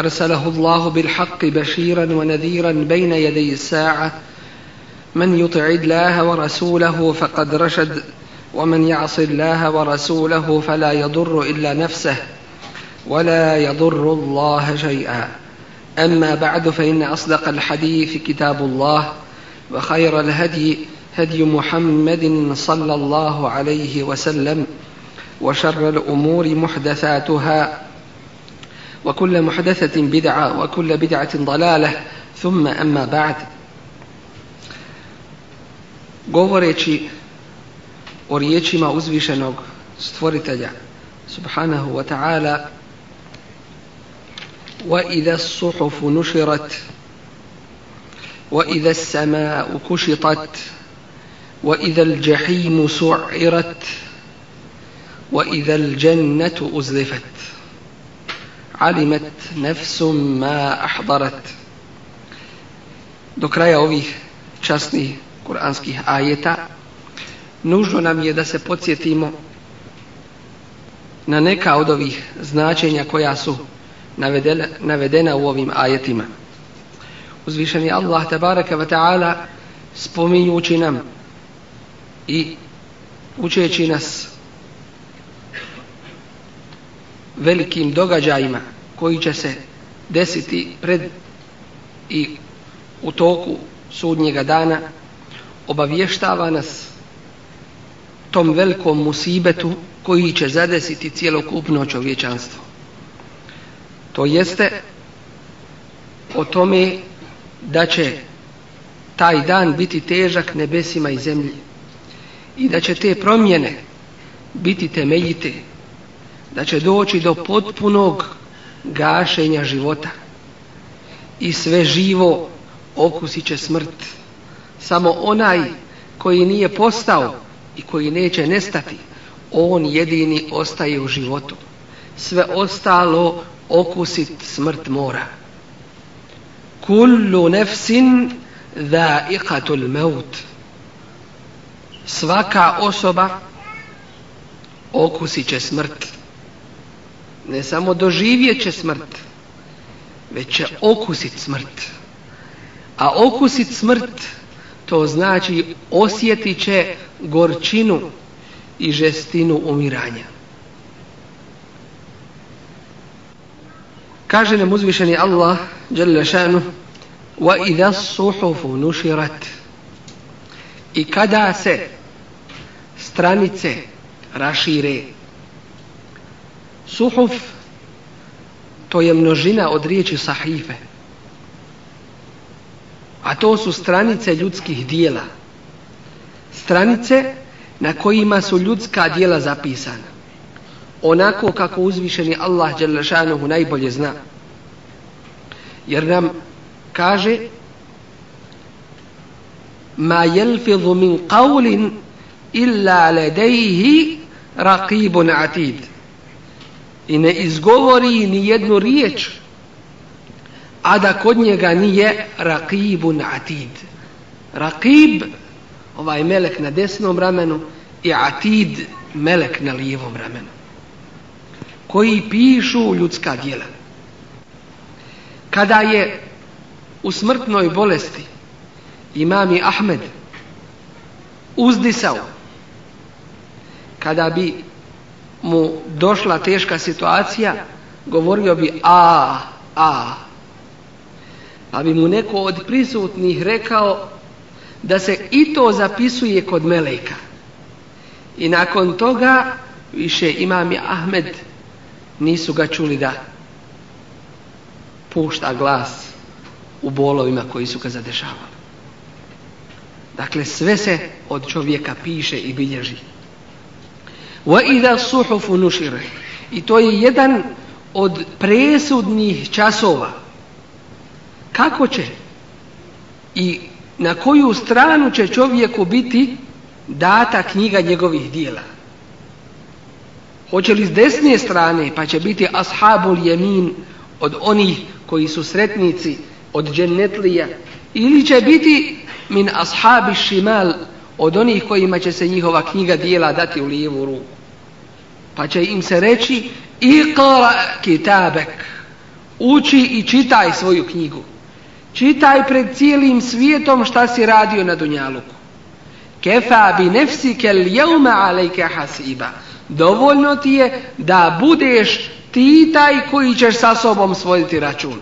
أرسله الله بالحق بشيرا ونذيرا بين يدي الساعة من يطع الله ورسوله فقد رشد ومن يعص الله ورسوله فلا يضر إلا نفسه ولا يضر الله شيئا أما بعد فإن أصدق الحديث كتاب الله وخير الهدي هدي محمد صلى الله عليه وسلم وشر الأمور محدثاتها وكل محدثة بدعة وكل بدعة ضلالة ثم أما بعد govoreći o riječima uzvišenog stvoritelja subhanahu wa ta'ala وإذا الصحف نشرت وإذا السماء كشطت وإذا الجحيم سعرت وإذا الجنة أزلفت alimet nefsum ma ahdarat. Do kraja ovih časnih kuranskih ajeta nužno nam je da se podsjetimo na neka od ovih značenja koja su navedena, u ovim ajetima. Uzvišeni Allah tabaraka wa ta'ala spominjući nam i učeći nas velikim događajima koji će se desiti pred i u toku sudnjega dana obavještava nas tom velikom musibetu koji će zadesiti cjelokupno čovječanstvo. To jeste o tome da će taj dan biti težak nebesima i zemlji i da će te promjene biti temeljite da će doći do potpunog gašenja života i sve živo okusit će smrt. Samo onaj koji nije postao i koji neće nestati, on jedini ostaje u životu. Sve ostalo okusit smrt mora. Kullu nefsin ikatul meut. Svaka osoba okusit će smrt ne samo doživjet će smrt, već će okusit smrt. A okusit smrt to znači osjetit će gorčinu i žestinu umiranja. Kaže nam uzvišeni Allah, šanu, I kada se stranice rašire, Suhuf, to je množina od riječi sahife. A to su stranice ljudskih dijela. Stranice na kojima su ljudska dijela zapisana. Onako kako uzvišeni Allah Đelešanuhu najbolje zna. Jer nam kaže Ma jelfidhu min qawlin illa ledejhi rakibun atid i ne izgovori ni jednu riječ, a da kod njega nije rakibun atid. Rakib, ovaj melek na desnom ramenu, i atid, melek na lijevom ramenu, koji pišu ljudska djela. Kada je u smrtnoj bolesti imami Ahmed uzdisao, kada bi mu došla teška situacija, govorio bi a, a. Pa bi mu neko od prisutnih rekao da se i to zapisuje kod Meleka. I nakon toga više imam je Ahmed nisu ga čuli da pušta glas u bolovima koji su ga zadešavali. Dakle, sve se od čovjeka piše i bilježi. وَإِذَا I to je jedan od presudnih časova. Kako će i na koju stranu će čovjeku biti data knjiga njegovih dijela? Hoće li s desne strane pa će biti ashabul jemin od onih koji su sretnici, od džennetlija, ili će biti min ashabi šimal od onih kojima će se njihova knjiga dijela dati u lijevu ruku. Pa će im se reći Iqra kitabek. Uči i čitaj svoju knjigu. Čitaj pred cijelim svijetom šta si radio na Dunjaluku. Kefa bi kel alejke hasiba. Dovoljno ti je da budeš ti taj koji ćeš sa sobom svoditi račun.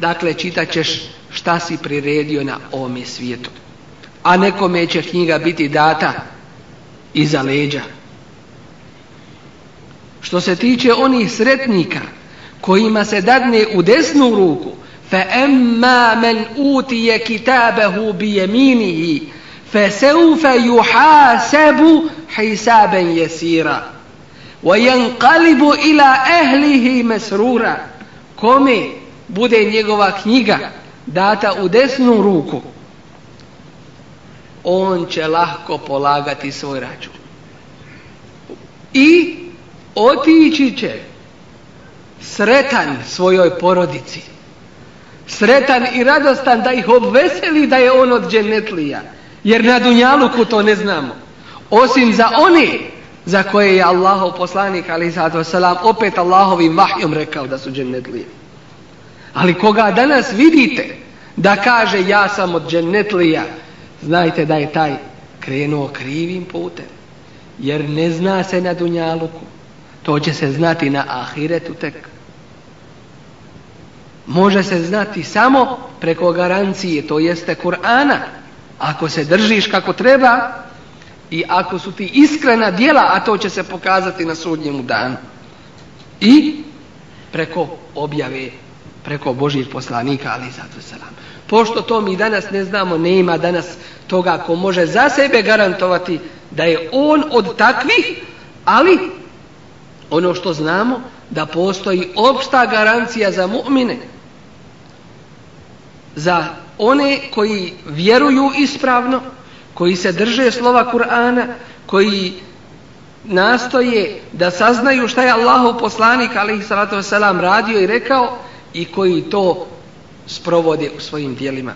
Dakle, čitat ćeš šta si priredio na ovome svijetu. A nekome će knjiga biti data iza leđa. Što se tiče onih sretnika kojima se dadne u desnu ruku, fa amma man utiya kitabahu bi yaminihi fasawfa yuhasabu hisaban yasira. Vinqalibu ila ahlihi masrura. Kome bude njegova knjiga data u desnu ruku? On će lako polagati svoj račun. I otići će sretan svojoj porodici. Sretan i radostan da ih obveseli da je on od dženetlija. Jer na Dunjaluku to ne znamo. Osim za one za koje je Allahov poslanik ali selam opet Allahovim vahjom rekao da su dženetlije. Ali koga danas vidite da kaže ja sam od dženetlija, znajte da je taj krenuo krivim putem. Jer ne zna se na Dunjaluku to će se znati na ahiretu tek. Može se znati samo preko garancije, to jeste Kur'ana. Ako se držiš kako treba i ako su ti iskrena djela, a to će se pokazati na sudnjemu danu. I preko objave, preko Božih poslanika, ali zato Pošto to mi danas ne znamo, nema danas toga ko može za sebe garantovati da je on od takvih, ali ono što znamo da postoji opšta garancija za mu'mine, za one koji vjeruju ispravno, koji se drže slova Kur'ana, koji nastoje da saznaju šta je Allahov poslanik ali, salatu selam radio i rekao i koji to sprovode u svojim dijelima.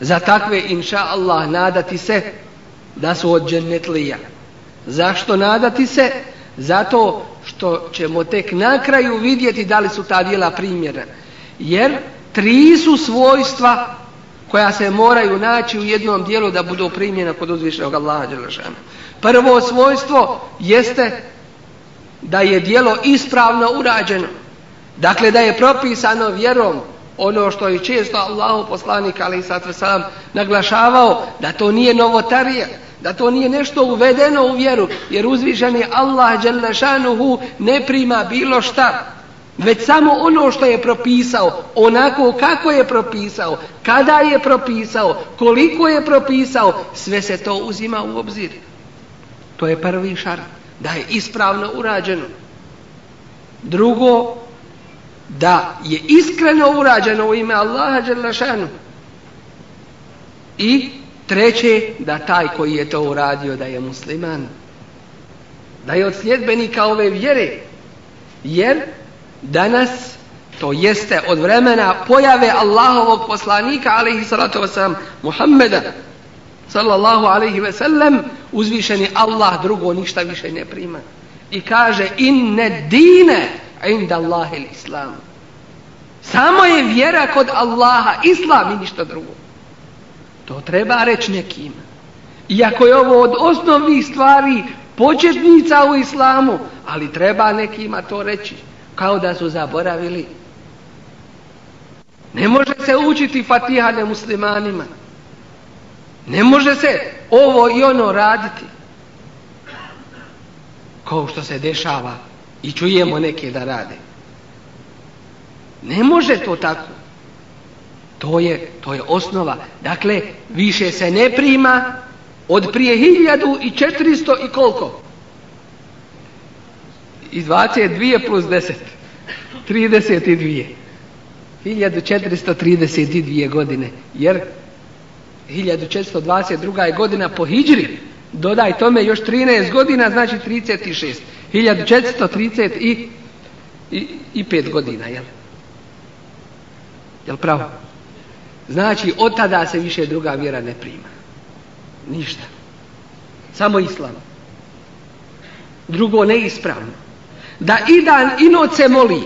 Za takve, inša Allah, nadati se da su od džennetlija. Zašto nadati se? Zato to ćemo tek na kraju vidjeti da li su ta djela primjerena. Jer tri su svojstva koja se moraju naći u jednom dijelu da budu primjena kod uzvišnjog Allaha Đelešana. Prvo svojstvo jeste da je dijelo ispravno urađeno. Dakle, da je propisano vjerom ono što je često Allahu poslanik ali i sad sam naglašavao da to nije novotarija, da to nije nešto uvedeno u vjeru, jer uzvišeni Allah ne prima bilo šta, već samo ono što je propisao, onako kako je propisao, kada je propisao, koliko je propisao, sve se to uzima u obzir. To je prvi šar, da je ispravno urađeno. Drugo, da je iskreno urađeno u ime Allaha Đelešanuhu. I Treće, da taj koji je to uradio da je musliman. Da je od sljedbenika ove vjere. Jer danas to jeste od vremena pojave Allahovog poslanika alaihi salatu wasalam Muhammeda sallallahu alaihi sellem uzvišeni Allah drugo ništa više ne prima i kaže ne dine inda Allahi islam samo je vjera kod Allaha islam i ništa drugo to treba reći nekim. Iako je ovo od osnovnih stvari početnica u islamu, ali treba nekima to reći. Kao da su zaboravili. Ne može se učiti fatiha ne muslimanima. Ne može se ovo i ono raditi. Kao što se dešava i čujemo neke da rade. Ne može to tako. To je, to je osnova. Dakle, više se ne prima od prije 1400 i koliko? I 22 plus 10. 32. 1432 godine. Jer 1422 godina po hijđri, Dodaj tome još 13 godina, znači 36. 1430 i, i, i 5 godina, jel? Jel pravo? Znači, od tada se više druga vjera ne prima. Ništa. Samo islam. Drugo neispravno. Da i dan i noć se moli.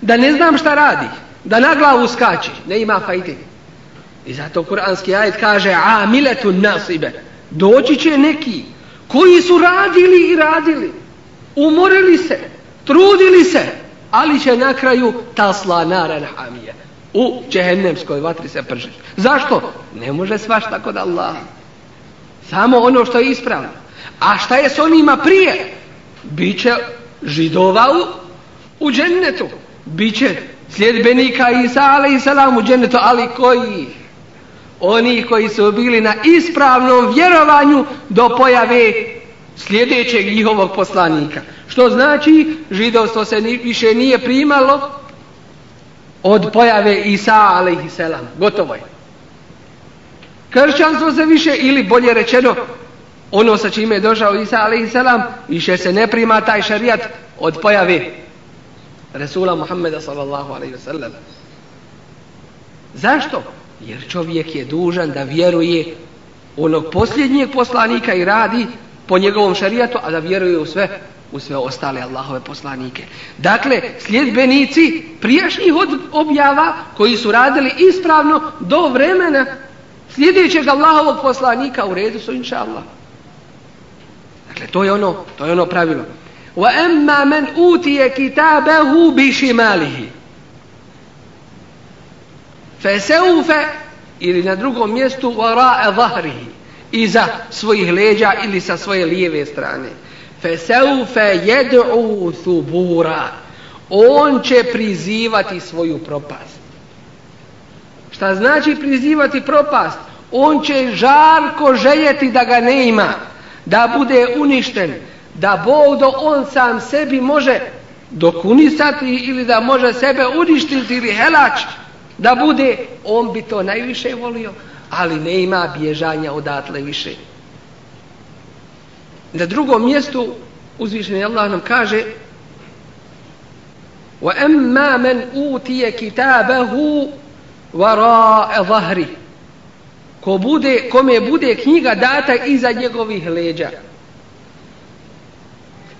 Da ne znam šta radi. Da na glavu skači. Ne ima fajti. I zato kuranski ajet kaže a miletu nasibe. Doći će neki koji su radili i radili. Umorili se. Trudili se. Ali će na kraju tasla naran u Čehenemskoj vatri se pržiš. Zašto? Ne može svašta kod Allaha. Samo ono što je ispravno. A šta je s onima prije? Biće židova u, u džennetu. Biće sljedbenika Isa Salam u džennetu, ali koji? Oni koji su bili na ispravnom vjerovanju do pojave sljedećeg njihovog poslanika. Što znači, židovstvo se više nije primalo od pojave Isa a.s. Gotovo je. Kršćanstvo se više ili bolje rečeno ono sa čime je došao Isa i više se ne prima taj šarijat od pojave Resula Muhammeda sallallahu alaihi wasallam. Zašto? Jer čovjek je dužan da vjeruje onog posljednjeg poslanika i radi po njegovom šarijatu, a da vjeruje u sve u sve ostale Allahove poslanike. Dakle, sljedbenici prijašnjih objava koji su radili ispravno do vremena sljedećeg Allahovog poslanika u redu su inša Dakle, to je ono, to je ono pravilo. وَأَمَّا مَنْ أُوتِيَ كِتَابَهُ ili na drugom mjestu وَرَاءَ ظَهْرِهِ iza svojih leđa ili sa svoje lijeve strane feseufe jed'u thubura. On će prizivati svoju propast. Šta znači prizivati propast? On će žarko željeti da ga ne ima, da bude uništen, da Bog do on sam sebi može dokunisati ili da može sebe uništiti ili helač da bude, on bi to najviše volio, ali ne ima bježanja odatle više. Na drugom mjestu uzvišeni Allah nam kaže وَأَمَّا مَنْ أُوتِيَ كِتَابَهُ وَرَاءَ ظَهْرِ Ko bude, kome bude knjiga data iza njegovih leđa.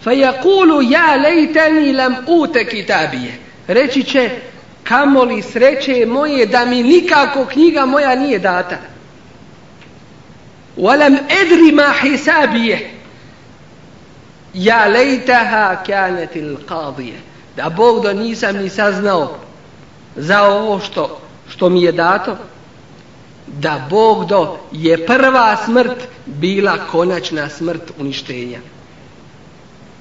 فَيَقُولُ يَا لَيْتَنِي لَمْ أُوتَ كِتَابِيَ Reći će, kamoli sreće moje da mi nikako knjiga moja nije data. وَلَمْ أَدْرِ مَا حِسَابِيَ ja lejtaha kanetil Da Bog da nisam ni saznao za ovo što, što mi je dato. Da Bogdo je prva smrt bila konačna smrt uništenja.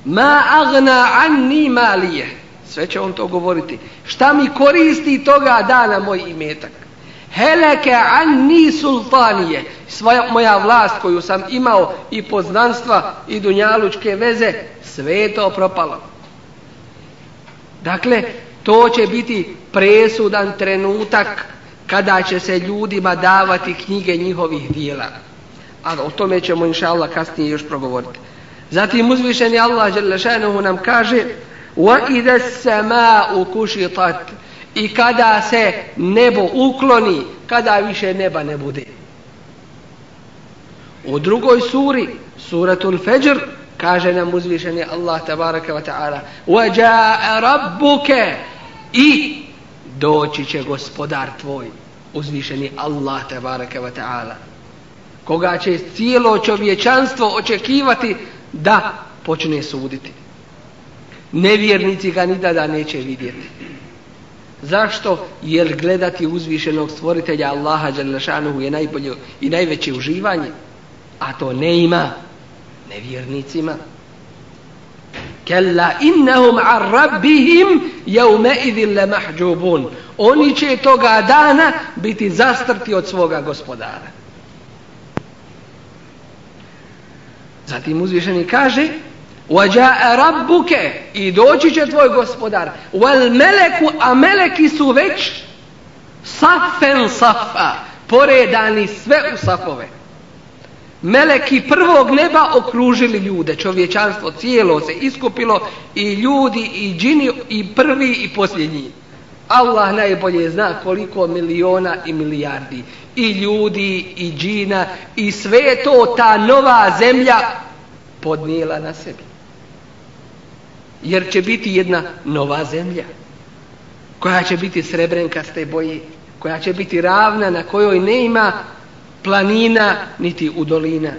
Ma agna anni malije. Sve će on to govoriti. Šta mi koristi toga dana moj imetak? Heleke anni sultanije. Svoja, moja vlast koju sam imao i poznanstva i dunjalučke veze, sve je to propalo. Dakle, to će biti presudan trenutak kada će se ljudima davati knjige njihovih djela. A o tome ćemo inša Allah kasnije još progovoriti. Zatim uzvišeni Allah nam kaže وَإِذَا السَّمَاءُ كُشِطَتْ i kada se nebo ukloni, kada više neba ne bude. U drugoj suri, suratul Fejr, kaže nam uzvišeni Allah tabaraka wa ta'ala وَجَاءَ رَبُّكَ i doći će gospodar tvoj uzvišeni Allah tabaraka wa ta'ala koga će cijelo čovječanstvo očekivati da počne suditi nevjernici ga ni da neće vidjeti Zašto? Jer gledati uzvišenog stvoritelja Allaha Đalešanuhu je najbolje i najveće uživanje. A to ne ima nevjernicima. Kella innahum ar rabbihim mahđubun. Oni će toga dana biti zastrti od svoga gospodara. Zatim uzvišeni kaže rabbuke i doći će tvoj gospodar. Wal meleku, a meleki su već safen safa, poredani sve u safove. Meleki prvog neba okružili ljude, čovječanstvo cijelo se iskupilo i ljudi i džini i prvi i posljednji. Allah najbolje zna koliko miliona i milijardi i ljudi i džina i sve to ta nova zemlja podnijela na sebi jer će biti jedna nova zemlja koja će biti srebrenkaste boji, koja će biti ravna na kojoj ne ima planina niti udolina.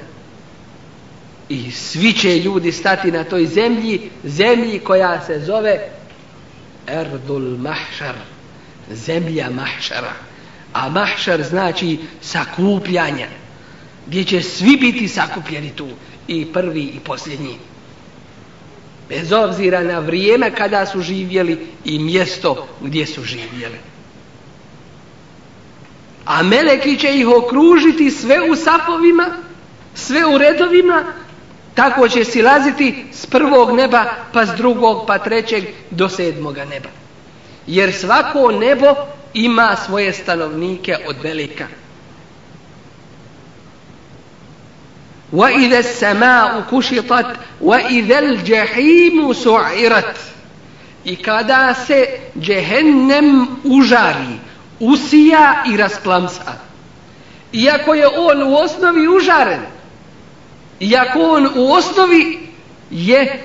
I svi će ljudi stati na toj zemlji, zemlji koja se zove Erdul Mahšar, zemlja Mahšara. A Mahšar znači sakupljanje, gdje će svi biti sakupljeni tu, i prvi i posljednji. Bez obzira na vrijeme kada su živjeli i mjesto gdje su živjeli. A meleki će ih okružiti sve u sapovima, sve u redovima, tako će silaziti s prvog neba, pa s drugog, pa trećeg, do sedmoga neba. Jer svako nebo ima svoje stanovnike od velika. وإذا السماء wa idel džehimu i kada se džehennem užari usija i rasplamsa iako je on u osnovi užaren iako on u osnovi je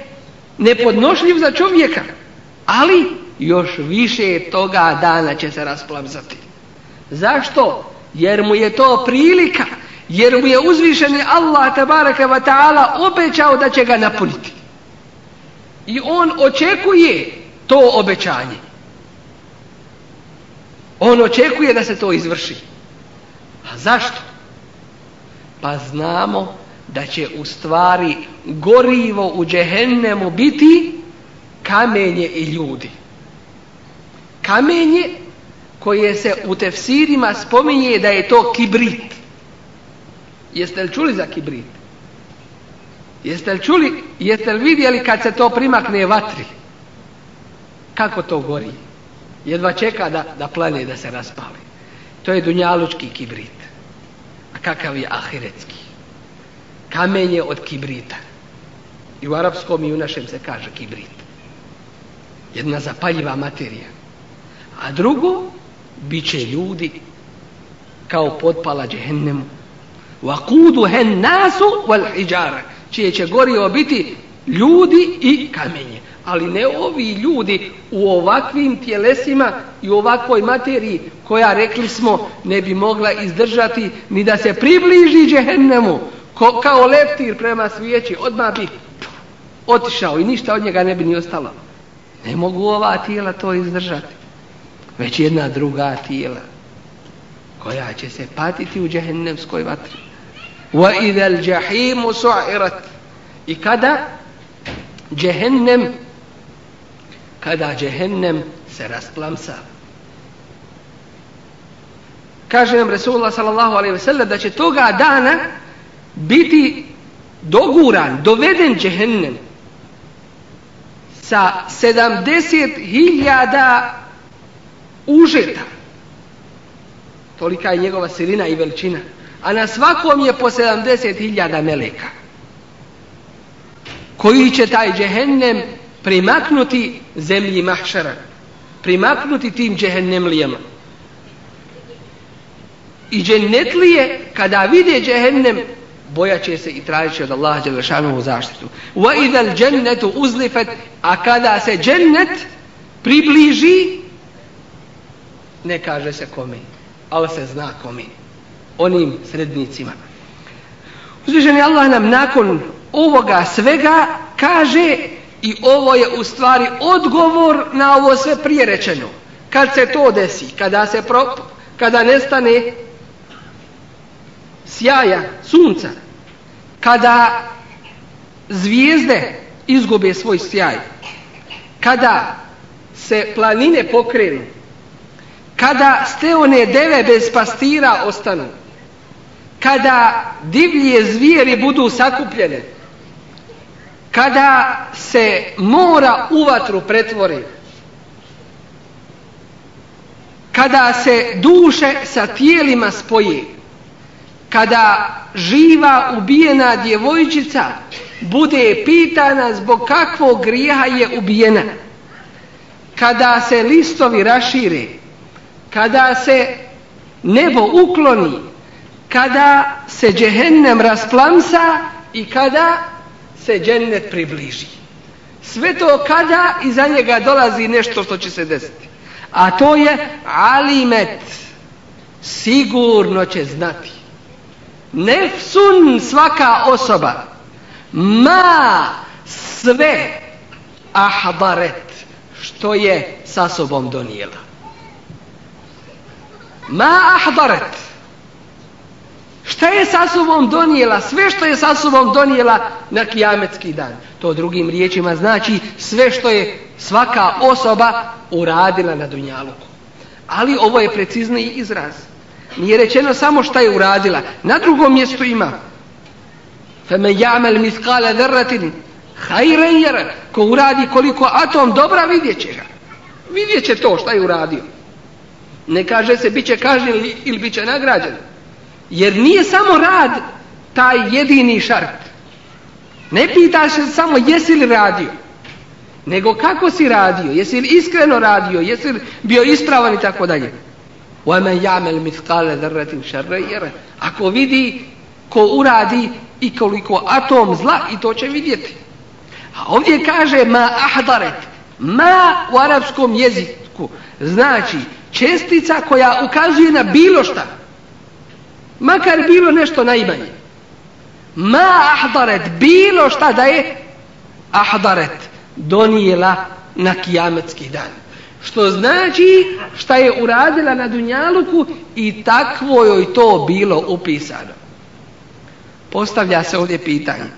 nepodnošljiv za čovjeka ali još više toga dana će se rasplamsati zašto? jer mu je to prilika jer mu je uzvišeni Allah tabaraka wa ta'ala obećao da će ga napuniti. I on očekuje to obećanje. On očekuje da se to izvrši. A zašto? Pa znamo da će u stvari gorivo u džehennemu biti kamenje i ljudi. Kamenje koje se u tefsirima spominje da je to kibrit. Jeste li čuli za kibrit? Jeste li čuli, jeste li vidjeli kad se to primakne vatri? Kako to gori? Jedva čeka da, da plane da se raspali. To je dunjalučki kibrit. A kakav je ahiretski? Kamen je od kibrita. I u arapskom i u našem se kaže kibrit. Jedna zapaljiva materija. A drugo, bit će ljudi kao potpala džehennemu Čije će gorivo biti ljudi i kamenje. Ali ne ovi ljudi u ovakvim tjelesima i u ovakvoj materiji koja, rekli smo, ne bi mogla izdržati ni da se približi džehennemu. kao leptir prema svijeći, odmah bi otišao i ništa od njega ne bi ni ostalo. Ne mogu ova tijela to izdržati. Već jedna druga tijela koja će se patiti u džehennemskoj vatri. وَإِذَا الْجَحِيمُ سُعِرَتْ I kada Jehennem. kada jehennem se rasplamsa. Kaže nam Resulullah sallallahu alaihi da će toga dana biti doguran, doveden džehennem sa 70.000 užeta. Tolika je njegova silina i veličina a na svakom je po 70.000 meleka koji će taj džehennem primaknuti zemlji mahšara, primaknuti tim džehennemlijama. I džennetlije kada vide džehennem bojaće se i trajeće od Allaha Đelešanovu zaštitu. uzlifet A kada se džennet približi, ne kaže se kome, ali se zna kome onim srednicima. Uzvišeni Allah nam nakon ovoga svega kaže i ovo je u stvari odgovor na ovo sve prije rečeno. Kad se to desi, kada se pro, kada nestane sjaja sunca, kada zvijezde izgube svoj sjaj, kada se planine pokrenu, kada ste one deve bez pastira ostanu, kada divlje zvijeri budu sakupljene, kada se mora u vatru pretvori, kada se duše sa tijelima spoji, kada živa ubijena djevojčica bude pitana zbog kakvog grijeha je ubijena, kada se listovi rašire, kada se nebo ukloni, kada se džehennem rasplamsa i kada se džennet približi. Sve to kada iza njega dolazi nešto što će se desiti. A to je alimet. Sigurno će znati. Nefsun svaka osoba. Ma sve ahbaret što je sa sobom donijela. Ma ahbaret Šta je sa sobom donijela? Sve što je sa sobom donijela na kijametski dan. To drugim riječima znači sve što je svaka osoba uradila na Dunjaluku. Ali ovo je precizniji izraz. Nije rečeno samo šta je uradila. Na drugom mjestu ima Jamel يَعْمَلْ i jer Ko uradi koliko atom dobra, vidjet će ga. Vidjet će to šta je uradio. Ne kaže se bit će kažnjen ili bit će nagrađen. Jer nije samo rad taj jedini šart. Ne pitaš samo jesi li radio, nego kako si radio, jesi li iskreno radio, jesi li bio ispravan i tako dalje. وَمَنْ يَعْمَلْ مِثْقَالَ ذَرَّةٍ شَرَّيْرَ Ako vidi ko uradi i koliko atom zla i to će vidjeti. A ovdje kaže ma ahdaret. Ma u arapskom jeziku znači čestica koja ukazuje na bilo šta makar bilo nešto najmanje. Ma ahdaret, bilo šta da je ahdaret, donijela na kijametski dan. Što znači šta je uradila na Dunjaluku i takvo joj to bilo upisano. Postavlja se ovdje pitanje.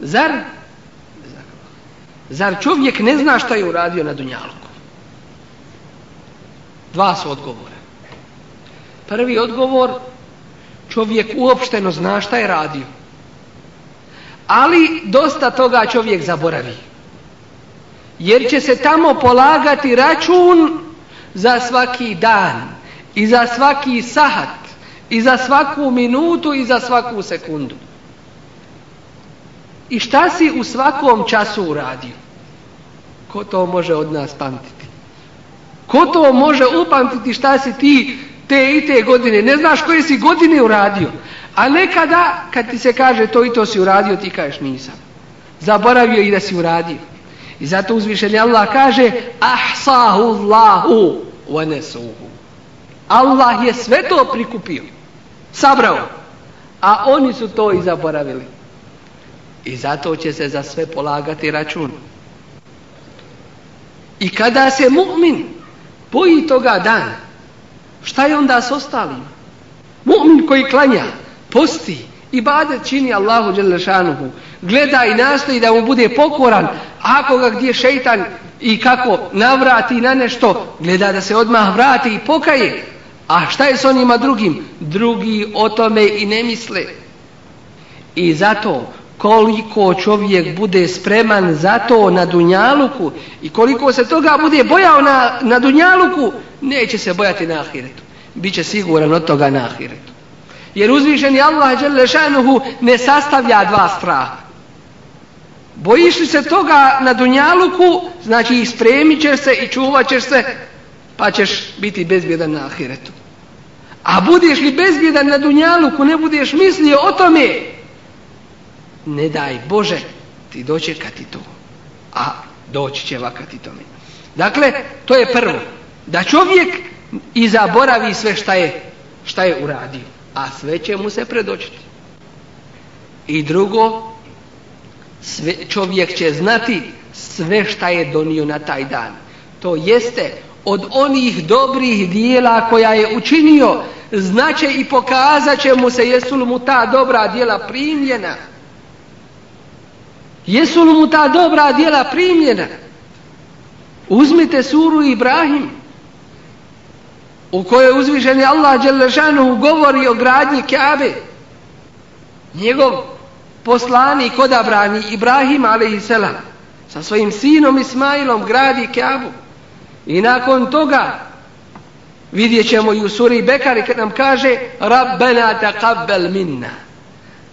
Zar, zar čovjek ne zna šta je uradio na Dunjaluku? Dva su odgovora. Prvi odgovor, čovjek uopšteno zna šta je radio. Ali dosta toga čovjek zaboravi. Jer će se tamo polagati račun za svaki dan i za svaki sahat i za svaku minutu i za svaku sekundu. I šta si u svakom času uradio? Ko to može od nas pamtiti? Ko to može upamtiti šta si ti te i te godine, ne znaš koje si godine uradio. A nekada kad ti se kaže to i to si uradio, ti kažeš nisam. Zaboravio i da si uradio. I zato uzvišeni Allah kaže Ahsahu Allahu vanesuhu. Allah je sve to prikupio, sabrao, a oni su to i zaboravili. I zato će se za sve polagati račun. I kada se mu'min poji toga dana, Šta je onda s ostalim? Mu'min koji klanja, posti, i bade čini Allahu Đelešanuhu. Gleda i nastoji da mu bude pokoran, ako ga gdje šeitan i kako navrati na nešto, gleda da se odmah vrati i pokaje. A šta je s onima drugim? Drugi o tome i ne misle. I zato koliko čovjek bude spreman za to na Dunjaluku i koliko se toga bude bojao na, na Dunjaluku, neće se bojati na Ahiretu. Biće siguran od toga na Ahiretu. Jer uzvišeni Allah Đelešanuhu ne sastavlja dva straha. Bojiš li se toga na Dunjaluku, znači ispremit ćeš se i čuvat ćeš se, pa ćeš biti bezbjedan na Ahiretu. A budeš li bezbjedan na Dunjaluku, ne budeš mislio o tome, ne daj Bože ti dočekati to. A doći će vakati tome. Dakle, to je prvo. Da čovjek i zaboravi sve šta je, šta je uradio. A sve će mu se predočiti. I drugo, čovjek će znati sve šta je donio na taj dan. To jeste od onih dobrih dijela koja je učinio, znaće i pokazat će mu se jesu mu ta dobra dijela primljena Jesu li mu ta dobra djela primljena? Uzmite suru Ibrahim u kojoj uzvišeni Allah Đelešanu govori o gradnji Kjabe. Njegov poslanik odabrani Ibrahim a.s. sa svojim sinom Ismailom gradi Kjabu. I nakon toga vidjet ćemo i u suri Bekari kad nam kaže Rabbena minna.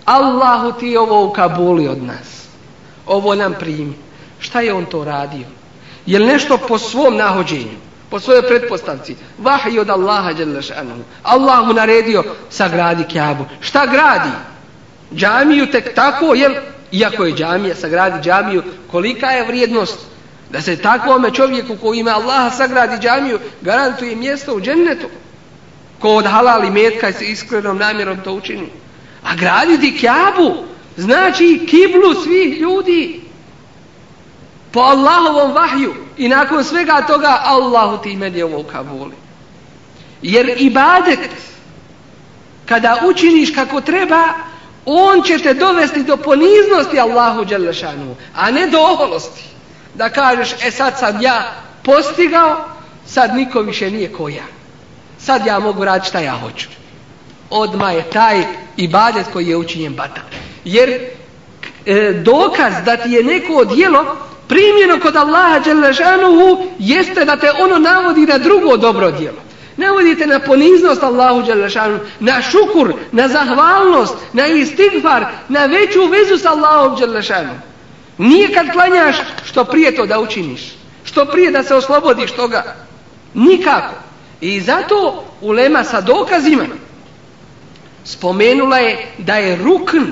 Allahu ti ovo ukabuli od nas ovo nam primi. Šta je on to radio? Jer nešto po svom nahođenju, po svojoj pretpostavci? Vahij od Allaha Allah mu naredio sagradi kjabu. Šta gradi? Džamiju tek tako, jel? Iako je džamija, sagradi džamiju, kolika je vrijednost da se takvome čovjeku koji ima Allaha sagradi džamiju, garantuje mjesto u džennetu. Ko od halali metka i iskrenom namjerom to učini. A graditi kjabu, Znači kiblu svih ljudi po Allahovom vahju i nakon svega toga Allahu ti meni ovo kabuli. Jer ibadet kada učiniš kako treba on će te dovesti do poniznosti Allahu Đelešanu, a ne do oholosti. Da kažeš, e sad sam ja postigao, sad niko više nije koja. Sad ja mogu raditi šta ja hoću odmah je taj ibadet koji je učinjen bata. Jer e, dokaz da ti je neko djelo primjeno kod Allaha Đelešanuhu jeste da te ono navodi na drugo dobro djelo. Navodite na poniznost Allahu Đelešanuhu, na šukur, na zahvalnost, na istigfar, na veću vezu s Allahom Đelešanuhu. Nije kad klanjaš što prije to da učiniš, što prije da se oslobodiš toga. Nikako. I zato ulema sa dokazima Spomenula je da je rukn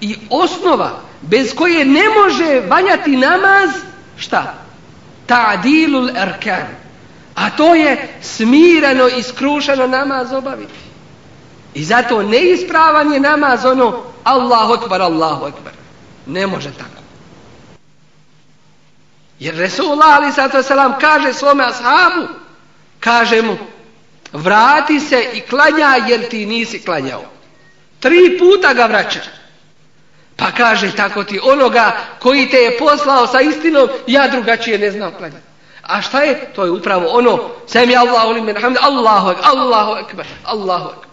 i osnova bez koje ne može valjati namaz, šta? Ta'dilul Arkan, A to je smirano i skrušeno namaz obaviti. I zato neispravan je namaz ono Allah akbar, Allah Ne može tako. Jer Resulullah ali sato selam kaže svome ashabu, kaže mu, vrati se i klanja jer ti nisi klanjao. Tri puta ga vraća. Pa kaže tako ti onoga koji te je poslao sa istinom, ja drugačije ne znam klanjati. A šta je? To je upravo ono, sam ja Allahu limen hamd, Allahu ekber, Allahu ekber.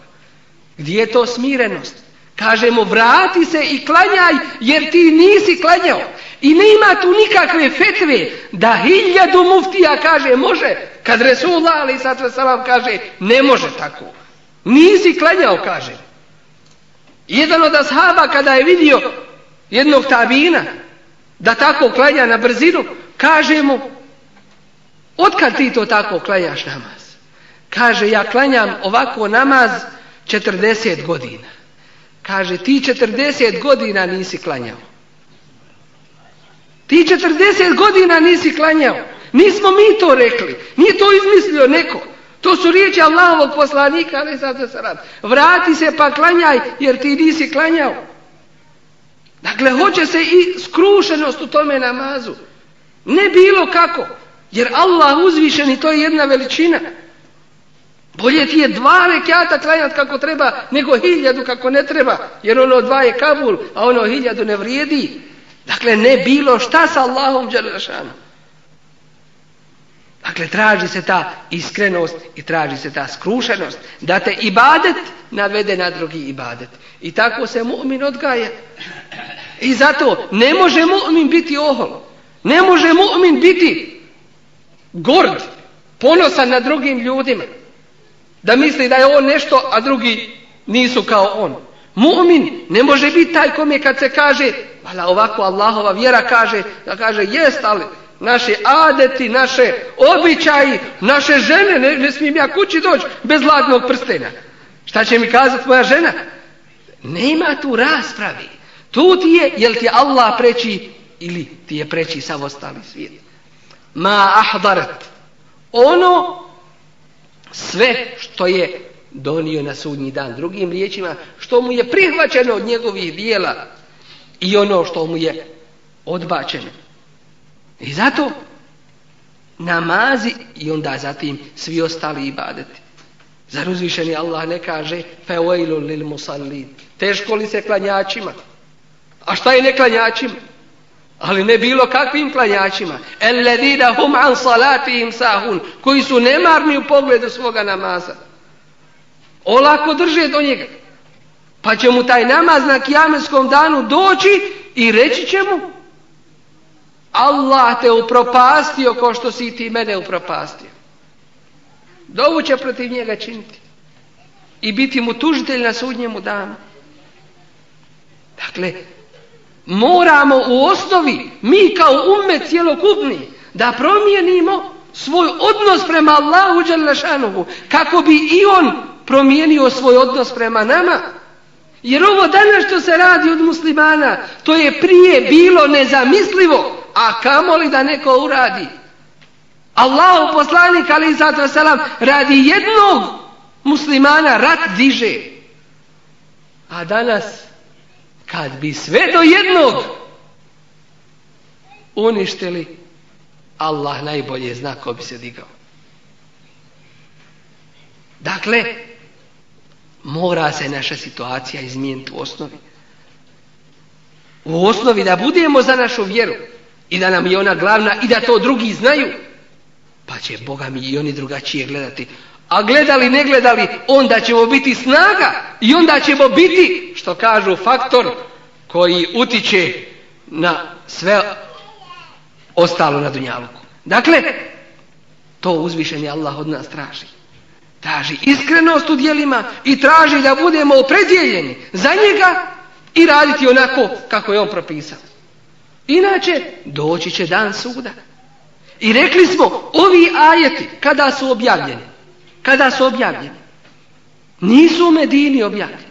Gdje je to smirenost? Kažemo vrati se i klanjaj jer ti nisi klanjao. I nema tu nikakve fetve da hiljadu muftija kaže može, kad Resulullah ali salam kaže ne može tako. Nisi klanjao kaže. Jedan od ashaba kada je vidio jednog tabina da tako klanja na brzinu, kaže mu, otkad ti to tako klanjaš namaz? Kaže, ja klanjam ovako namaz 40 godina. Kaže, ti 40 godina nisi klanjao. Ti 40 godina nisi klanjao. Nismo mi to rekli. Nije to izmislio neko. To su riječi Allahovog poslanika, ali sad se Vrati se pa klanjaj, jer ti nisi klanjao. Dakle, hoće se i skrušenost u tome namazu. Ne bilo kako, jer Allah uzvišeni, to je jedna veličina. Bolje ti je dva rekata klanjati kako treba, nego hiljadu kako ne treba, jer ono dva je kabul, a ono hiljadu ne vrijedi. Dakle, ne bilo šta sa Allahom Đelešanom. Dakle, traži se ta iskrenost i traži se ta skrušenost da te ibadet navede na drugi ibadet. I tako se mu'min odgaja. I zato ne može mu'min biti ohol. Ne može mu'min biti gord, ponosan na drugim ljudima. Da misli da je on nešto, a drugi nisu kao on. Mu'min ne može biti taj kome je kad se kaže, vala ovako Allahova vjera kaže, da kaže jest, ali naši adeti, naše običaji, naše žene, ne, ne smijem ja kući doći bez zlatnog prstena. Šta će mi kazati moja žena? Nema tu raspravi. Tu ti je, jel ti Allah preći ili ti je preći sav ostali svijet. Ma ahdarat. Ono sve što je donio na sudnji dan. Drugim riječima, što mu je prihvaćeno od njegovih dijela i ono što mu je odbačeno. I zato namazi i onda zatim svi ostali ibadeti. Zar uzvišeni Allah ne kaže fevailu lil musallin. Teško li se klanjačima? A šta je ne klanjačima? Ali ne bilo kakvim klanjačima. ledida hum an salatihim sahun. Koji su nemarni u pogledu svoga namaza. Olako drže do njega. Pa će mu taj namaz na danu doći i reći će mu Allah te upropastio ko što si i ti mene upropastio. Dovu će protiv njega činiti. I biti mu tužitelj na sudnjemu danu. Dakle, moramo u osnovi, mi kao umet cjelokupni, da promijenimo svoj odnos prema Allahu kako bi i on promijenio svoj odnos prema nama. Jer ovo danas što se radi od muslimana, to je prije bilo nezamislivo a kamoli da neko uradi. Allahu poslanik ali zato radi jednog muslimana rat diže. A danas kad bi sve do jednog uništili Allah najbolje zna ko bi se digao. Dakle, mora se naša situacija izmijeniti u osnovi. U osnovi da budemo za našu vjeru i da nam je ona glavna i da to drugi znaju. Pa će Boga mi i oni drugačije gledati. A gledali, ne gledali, onda ćemo biti snaga i onda ćemo biti, što kažu, faktor koji utiče na sve ostalo na Dunjaluku. Dakle, to uzvišeni Allah od nas traži. Traži iskrenost u djelima i traži da budemo opredjeljeni za njega i raditi onako kako je on propisao. Inače, doći će dan suda. I rekli smo, ovi ajeti, kada su objavljeni, kada su objavljeni, nisu u Medini objavljeni.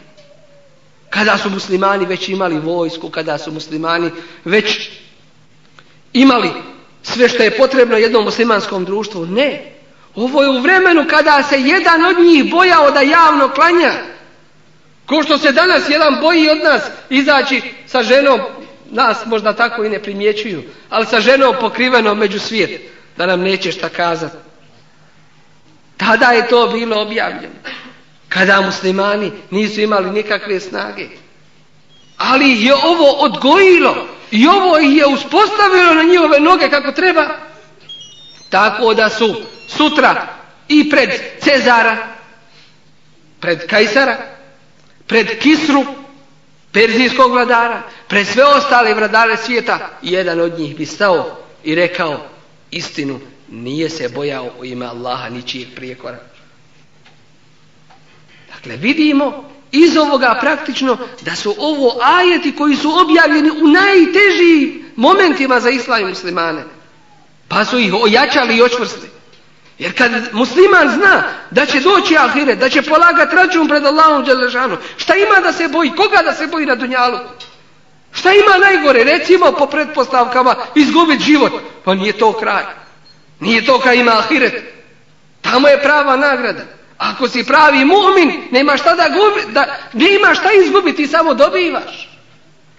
Kada su muslimani već imali vojsku, kada su muslimani već imali sve što je potrebno jednom muslimanskom društvu. Ne. Ovo je u vremenu kada se jedan od njih bojao da javno klanja. Ko što se danas jedan boji od nas izaći sa ženom nas možda tako i ne primjećuju, ali sa ženom pokriveno među svijet, da nam neće šta kazati. Tada je to bilo objavljeno. Kada muslimani nisu imali nikakve snage. Ali je ovo odgojilo i ovo ih je uspostavilo na njihove noge kako treba. Tako da su sutra i pred Cezara, pred Kajsara, pred Kisru, perzijskog vladara, Pred sve ostale vradare svijeta jedan od njih bi stao i rekao istinu nije se bojao u ime Allaha ničijeg prijekora. Dakle, vidimo iz ovoga praktično da su ovo ajeti koji su objavljeni u najtežijim momentima za islam muslimane. Pa su ih ojačali i očvrstili. Jer kad musliman zna da će doći ahiret, da će polagati račun pred Allahom Đelešanu, šta ima da se boji, koga da se boji na dunjalu? Šta ima najgore? Recimo po pretpostavkama izgubit život. Pa nije to kraj. Nije to kraj, ima ahiret. Tamo je prava nagrada. Ako si pravi mu'min, nema šta da gubi, da, nema šta izgubiti, samo dobivaš.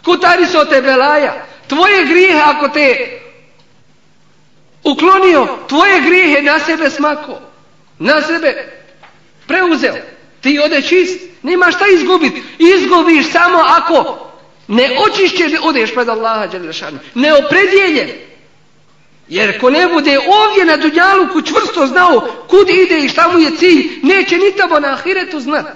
Kutari se od tebe laja. Tvoje grijehe ako te uklonio, tvoje grijehe na sebe smako. Na sebe preuzeo. Ti ode čist, nema šta izgubiti. Izgubiš samo ako ne očišće, odeš pred Allaha Đelešanu. Neopredjeljen. Jer ko ne bude ovdje na Dunjaluku čvrsto znao kud ide i šta mu je cilj, neće ni tamo na Ahiretu znat.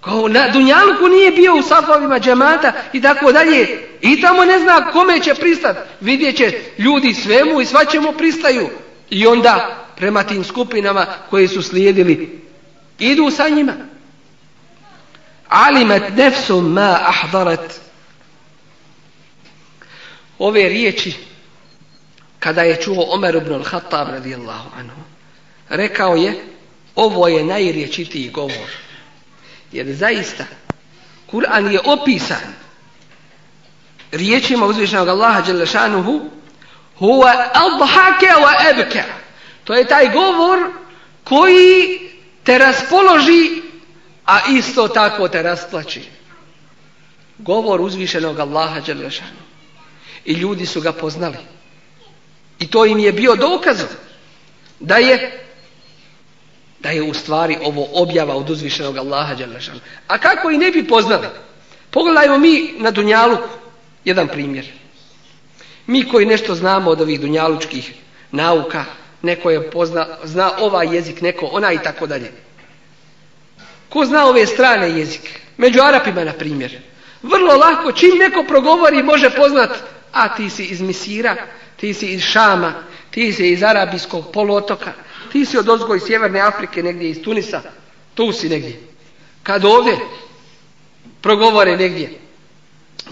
Ko na Dunjaluku nije bio u safovima džemata i tako dalje, i tamo ne zna kome će pristat. Vidjet će ljudi svemu i svačemu pristaju. I onda prema tim skupinama koje su slijedili, idu sa njima alimat nefsum ma ahdarat ove riječi kada je čuo Omer ibn al-Khattab radijallahu anhu rekao je ovo je najriječitiji govor jer zaista Kur'an je opisan riječima uzvišenog Allaha Đelešanuhu huwa adhaka wa ebke to je taj govor koji te raspoloži a isto tako te rasplači. Govor uzvišenog Allaha Đelešanu. I ljudi su ga poznali. I to im je bio dokaz da je da je u stvari ovo objava od uzvišenog Allaha Đelešanu. A kako i ne bi poznali? Pogledajmo mi na Dunjalu, jedan primjer. Mi koji nešto znamo od ovih dunjalučkih nauka, neko je pozna, zna ovaj jezik, neko onaj i tako dalje. Ko zna ove strane jezike? Među Arapima, na primjer. Vrlo lako, čim neko progovori, može poznat, a ti si iz Misira, ti si iz Šama, ti si iz Arabijskog poluotoka, ti si od ozgoj Sjeverne Afrike, negdje iz Tunisa, tu si negdje. Kad ovdje progovore negdje,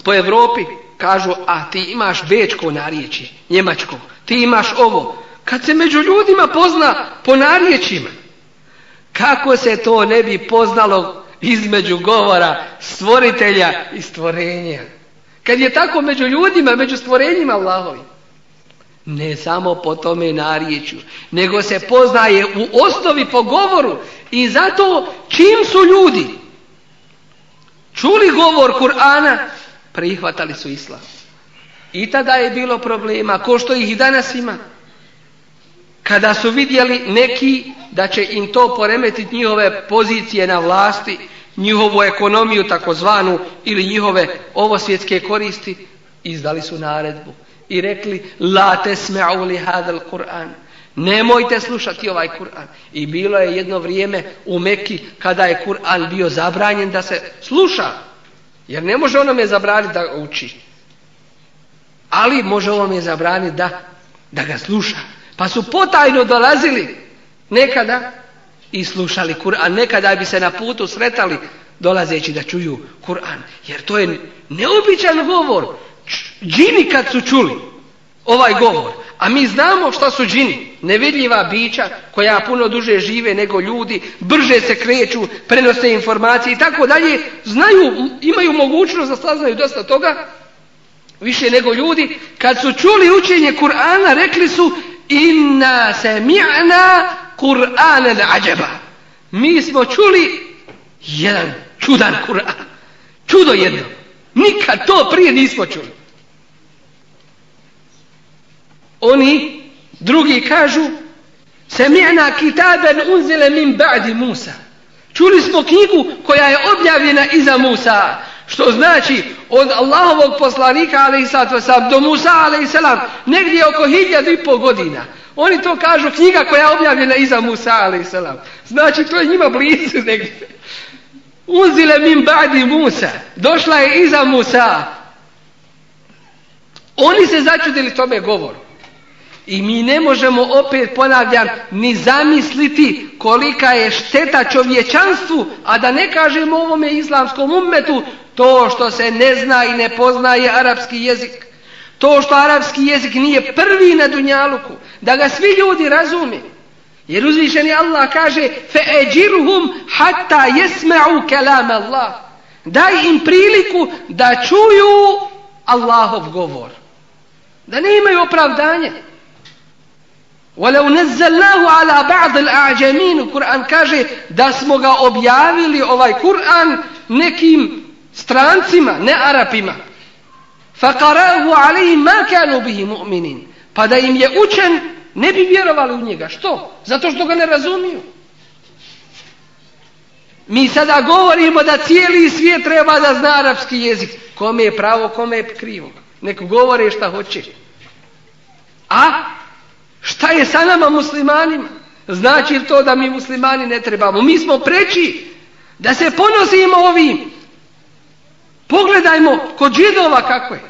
po Europi kažu, a ti imaš bečko riječi, njemačko, ti imaš ovo. Kad se među ljudima pozna po narječima kako se to ne bi poznalo između govora stvoritelja i stvorenja? Kad je tako među ljudima, među stvorenjima Allahovi, Ne samo po tome riječju, nego se poznaje u osnovi po govoru i zato čim su ljudi čuli govor Kur'ana, prihvatali su islam. I tada je bilo problema, ko što ih i danas ima kada su vidjeli neki da će im to poremetiti njihove pozicije na vlasti, njihovu ekonomiju takozvanu ili njihove ovosvjetske koristi, izdali su naredbu i rekli la tesme'u li hadal Kur'an. Nemojte slušati ovaj Kur'an. I bilo je jedno vrijeme u Meki kada je Kur'an bio zabranjen da se sluša. Jer ne može onome zabraniti da uči. Ali može onome zabraniti da, da ga sluša. Pa su potajno dolazili nekada i slušali Kur'an. Nekada bi se na putu sretali dolazeći da čuju Kur'an. Jer to je neobičan govor. Džini kad su čuli ovaj govor. A mi znamo šta su džini. Nevidljiva bića koja puno duže žive nego ljudi, brže se kreću, prenose informacije i tako dalje. Znaju, imaju mogućnost da saznaju dosta toga, više nego ljudi. Kad su čuli učenje Kur'ana, rekli su Inna sami'na al ađeba. Mi smo čuli jedan čudan Kur'an. Čudo jedno. Nikad to prije nismo čuli. Oni drugi kažu Sami'na kitaben unzile min ba'di Musa. Čuli smo knjigu koja je objavljena iza Musa. Što znači od Allahovog poslanika sam do Musa Selam negdje oko hiljadu i pol godina. Oni to kažu knjiga koja je objavljena iza Musa Selam. Znači to je njima blizu negdje. Unzile min badi Musa. Došla je iza Musa. Oni se začudili tome govoru. I mi ne možemo, opet ponavljam, ni zamisliti kolika je šteta čovječanstvu, a da ne kažemo ovome islamskom ummetu to što se ne zna i ne poznaje arapski jezik. To što arapski jezik nije prvi na Dunjaluku, da ga svi ljudi razumi. Jer uzvišeni Allah kaže فَأَجِرْهُمْ hatta يَسْمَعُوا كَلَامَ Allah. Daj im priliku da čuju Allahov govor. Da ne imaju opravdanje. وَلَوْ ala bad al Kur'an kaže da smo ga objavili, ovaj Kur'an, nekim strancima, ne Arapima. Pa da im je učen, ne bi vjerovali u njega. Što? Zato što ga ne razumiju. Mi sada govorimo da cijeli svijet treba da zna arapski jezik. Kome je pravo, kome je krivo. Nek govore šta hoće. A Šta je sa nama muslimanima? Znači li to da mi muslimani ne trebamo? Mi smo preći da se ponosimo ovim. Pogledajmo kod židova kako je.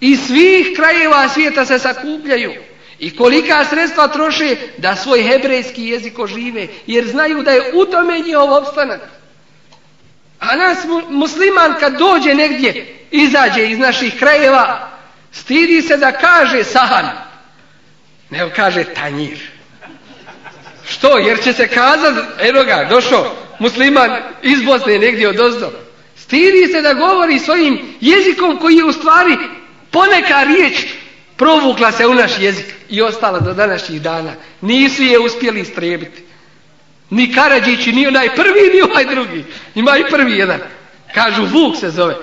Iz svih krajeva svijeta se sakupljaju. I kolika sredstva troše da svoj hebrejski jezik ožive. Jer znaju da je u tome njihov opstanak. A nas musliman kad dođe negdje, izađe iz naših krajeva, stidi se da kaže sahan nego kaže tanjir. Što? Jer će se kazati, eno ga, došao musliman iz Bosne negdje od ozdo. Stiri se da govori svojim jezikom koji je u stvari poneka riječ provukla se u naš jezik i ostala do današnjih dana. Nisu je uspjeli istrijebiti. Ni Karadžići, ni onaj prvi, ni onaj drugi. Ima i prvi jedan. Kažu Vuk se zove.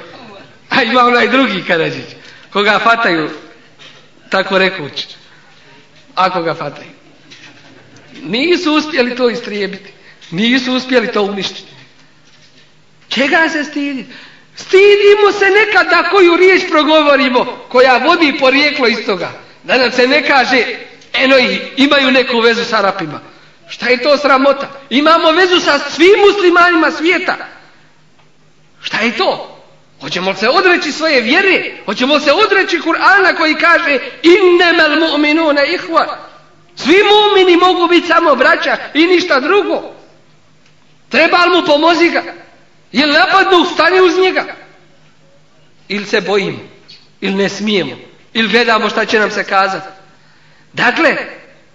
A ima onaj drugi Karadžić. Koga fataju, tako rekući ako ga fataju. Nisu uspjeli to istrijebiti, nisu uspjeli to uništiti. Čega se stiditi? Stidimo se nekad da koju riječ progovorimo koja vodi porijeklo iz toga. Da nam se ne kaže, eno imaju neku vezu sa Arapima. Šta je to sramota? Imamo vezu sa svim muslimanima svijeta. Šta je to? Hoćemo li se odreći svoje vjere? Hoćemo se odreći Kur'ana koji kaže innamal mu'minuna ihva? Svi mu'mini mogu biti samo braća i ništa drugo. Treba li mu pomozi ga? Je li napadno ustane uz njega? Ili se bojimo? Ili ne smijemo? Ili gledamo šta će nam se kazati? Dakle,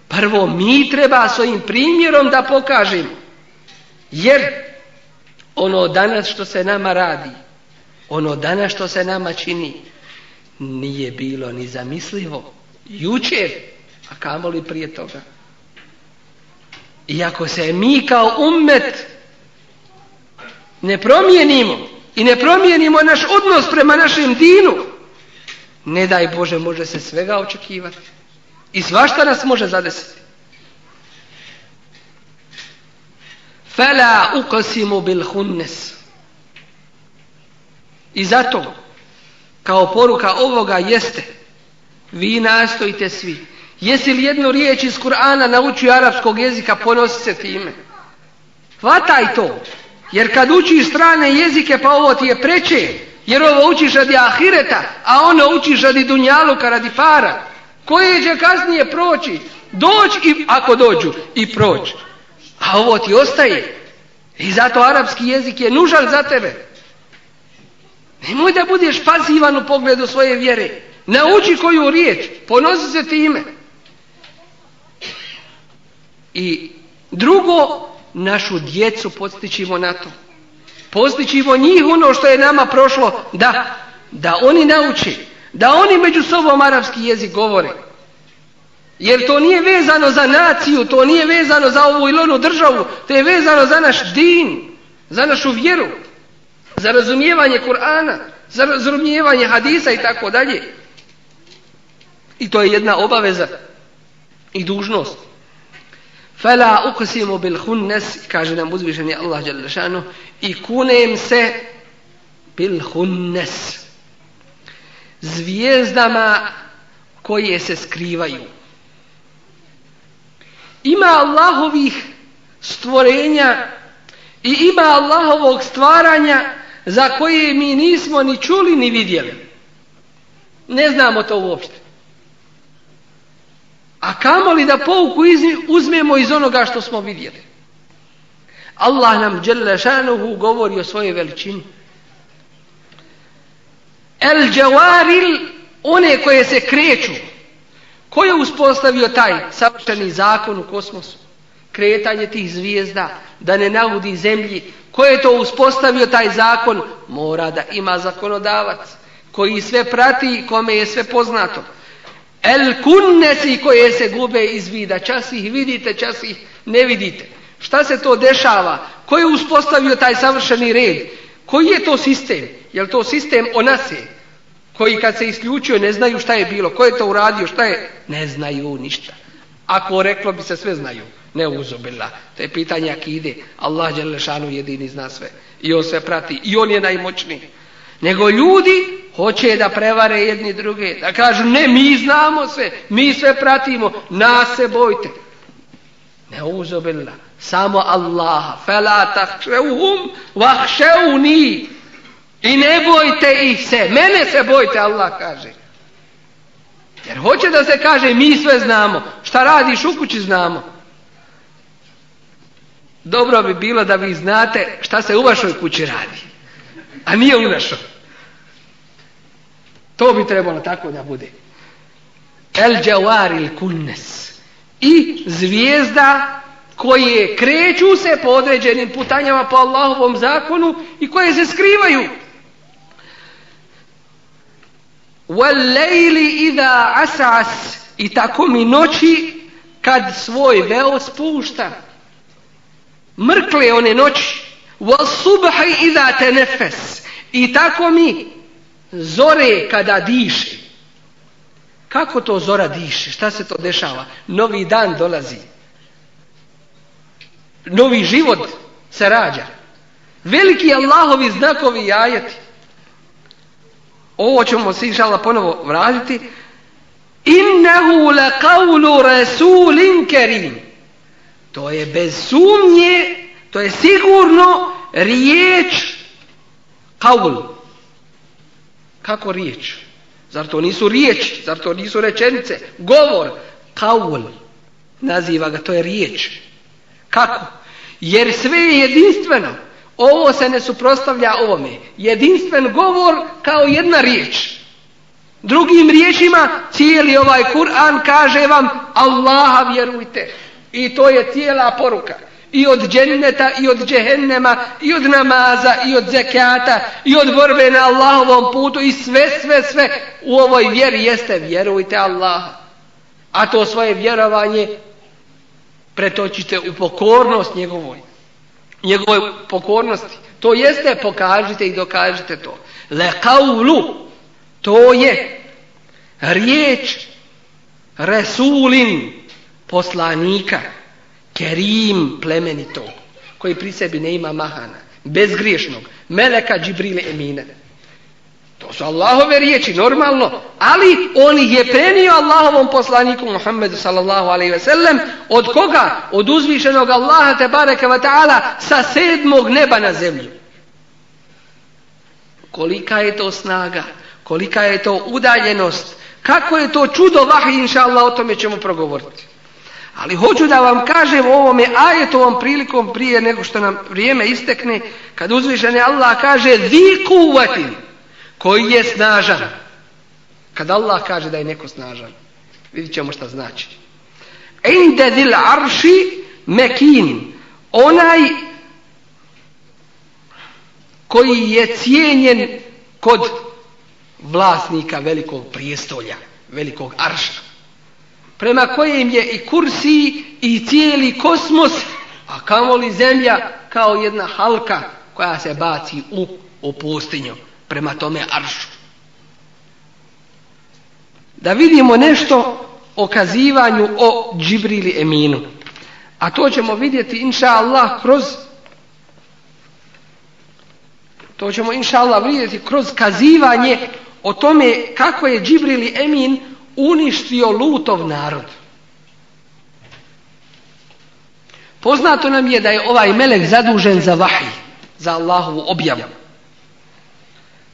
prvo mi treba svojim primjerom da pokažemo. Jer ono danas što se nama radi, ono dana što se nama čini nije bilo ni zamislivo jučer, a kamoli prije toga. Iako se mi kao ummet ne promijenimo i ne promijenimo naš odnos prema našem dinu, ne daj Bože može se svega očekivati i svašta nas može zadesiti. Fela ukosimu bil hunnesu i zato, kao poruka ovoga jeste, vi nastojite svi. Jesi li jednu riječ iz Kur'ana naučio arapskog jezika, ponosi se time. Hvataj to, jer kad učiš strane jezike, pa ovo ti je preče, jer ovo učiš radi ahireta, a ono učiš radi dunjaluka, radi para, koje će kasnije proći, doći i, ako dođu, i proći. A ovo ti ostaje. I zato arapski jezik je nužan za tebe. Nemoj da budeš pazivan u pogledu svoje vjere. Nauči koju riječ, ponosi se time. I drugo, našu djecu postićimo na to. Postićimo njih ono što je nama prošlo, da, da oni nauči, da oni među sobom arapski jezik govore. Jer to nije vezano za naciju, to nije vezano za ovu ili onu državu, to je vezano za naš din, za našu vjeru za razumijevanje Kur'ana, za razumijevanje hadisa i tako dalje. I to je jedna obaveza i dužnost. Fela bil hunnes, kaže nam uzvišeni Allah Đalešanu, i kunem se bil hunnes. Zvijezdama koje se skrivaju. Ima Allahovih stvorenja i ima Allahovog stvaranja za koje mi nismo ni čuli ni vidjeli. Ne znamo to uopšte. A li da pouku uzmemo iz onoga što smo vidjeli. Allah nam Đelešanuhu govori o svojoj veličini. El džavaril, one koje se kreću. Ko je uspostavio taj savršeni zakon u kosmosu? Kretanje tih zvijezda, da ne navodi zemlji, Ko je to uspostavio taj zakon? Mora da ima zakonodavac koji sve prati i kome je sve poznato. El kunnesi koje se gube iz vida. Čas ih vidite, čas ih ne vidite. Šta se to dešava? Ko je uspostavio taj savršeni red? Koji je to sistem? Jel to sistem onase? Koji kad se isključio ne znaju šta je bilo. Ko je to uradio? Šta je? Ne znaju ništa. Ako reklo bi se sve znaju, ne uzubila. To je pitanje akide. Allah Đelešanu jedini zna sve. I on sve prati. I on je najmoćniji. Nego ljudi hoće da prevare jedni druge. Da kažu ne, mi znamo sve. Mi sve pratimo. Nas se bojte. Ne Samo Allaha. Fela vahšeuni. I ne bojte ih se. Mene se bojte, Allah kaže. Jer hoće da se kaže mi sve znamo, šta radiš u kući znamo. Dobro bi bilo da vi znate šta se u vašoj kući radi, a nije u našoj. To bi trebalo tako da bude. El il-kunnes I zvijezda koje kreću se po određenim putanjama po Allahovom zakonu i koje se skrivaju Wallejli إِذَا asas i tako mi noći kad svoj veo spušta. Mrkle one noći. Wasubhi إِذَا i tako mi zore kada diše. Kako to zora diše? Šta se to dešava? Novi dan dolazi. Novi život se rađa. Veliki Allahovi znakovi i ovo ćemo se inšala ponovo vratiti. Innehu le kaulu su kerim. To je bez sumnje, to je sigurno riječ kaul. Kako riječ? Zar to nisu riječi? Zar to nisu rečenice? Govor. Kaul. Naziva ga, to je riječ. Kako? Jer sve je jedinstveno. Ovo se ne suprostavlja ovome. Jedinstven govor kao jedna riječ. Drugim riječima cijeli ovaj Kur'an kaže vam Allaha vjerujte. I to je cijela poruka. I od dženneta, i od džehennema, i od namaza, i od zekata, i od borbe na Allahovom putu i sve, sve, sve u ovoj vjeri jeste vjerujte Allaha. A to svoje vjerovanje pretočite u pokornost njegovoj njegovoj pokornosti. To jeste pokažite i dokažite to. Le kaulu, to je riječ Resulin poslanika, kerim plemenitog, koji pri sebi ne ima mahana, bezgriješnog, meleka Džibrile Emine. To su Allahove riječi, normalno, ali on ih je prenio Allahovom poslaniku Muhammedu sallallahu alaihi ve sellem, od koga? Od uzvišenog Allaha te bareka ta'ala sa sedmog neba na zemlju. Kolika je to snaga, kolika je to udaljenost, kako je to čudo vahi, inša Allah, o tome ćemo progovoriti. Ali hoću da vam kažem ovome ajetovom prilikom prije nego što nam vrijeme istekne, kad uzvišeni Allah kaže vi koji je snažan. Kad Allah kaže da je neko snažan, vidit ćemo šta znači. Inde dil arši mekin, onaj koji je cijenjen kod vlasnika velikog prijestolja, velikog arša, prema kojem je i kursi i cijeli kosmos, a kamoli zemlja kao jedna halka koja se baci u, opustinju prema tome aršu. Da vidimo nešto o kazivanju o Džibrili Eminu. A to ćemo vidjeti inša Allah kroz to ćemo inša Allah vidjeti kroz kazivanje o tome kako je Džibrili Emin uništio lutov narod. Poznato nam je da je ovaj melek zadužen za vahij, za Allahovu objavu.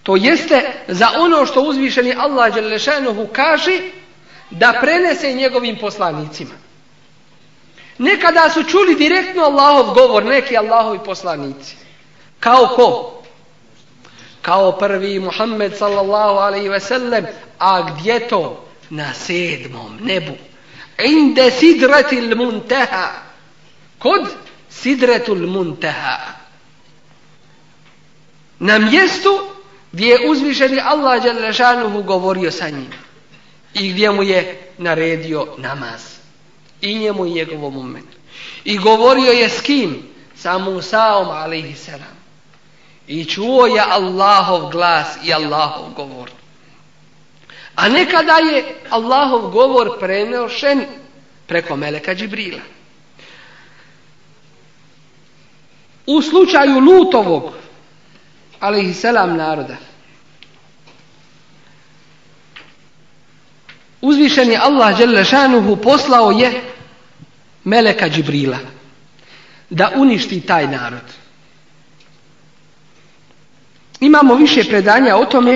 To jeste za ono što uzvišeni Allah Đelešanuhu kaže da prenese njegovim poslanicima. Nekada su čuli direktno Allahov govor, neki Allahovi poslanici. Kao ko? Kao prvi Muhammed sallallahu alaihi ve sellem, a gdje to? Na sedmom nebu. Inde sidretil munteha. Kod sidretul munteha. Na mjestu gdje je uzvišeni Allah Đalešanuhu govorio sa njim i gdje mu je naredio namaz i njemu i njegovom umetu. I govorio je s kim? Sa Musaom alaihi salam. I čuo je Allahov glas i Allahov govor. A nekada je Allahov govor prenošen preko Meleka Džibrila. U slučaju Lutovog ali selam naroda. Uzvišen je Allah Đelešanuhu poslao je Meleka Džibrila da uništi taj narod. Imamo više predanja o tome.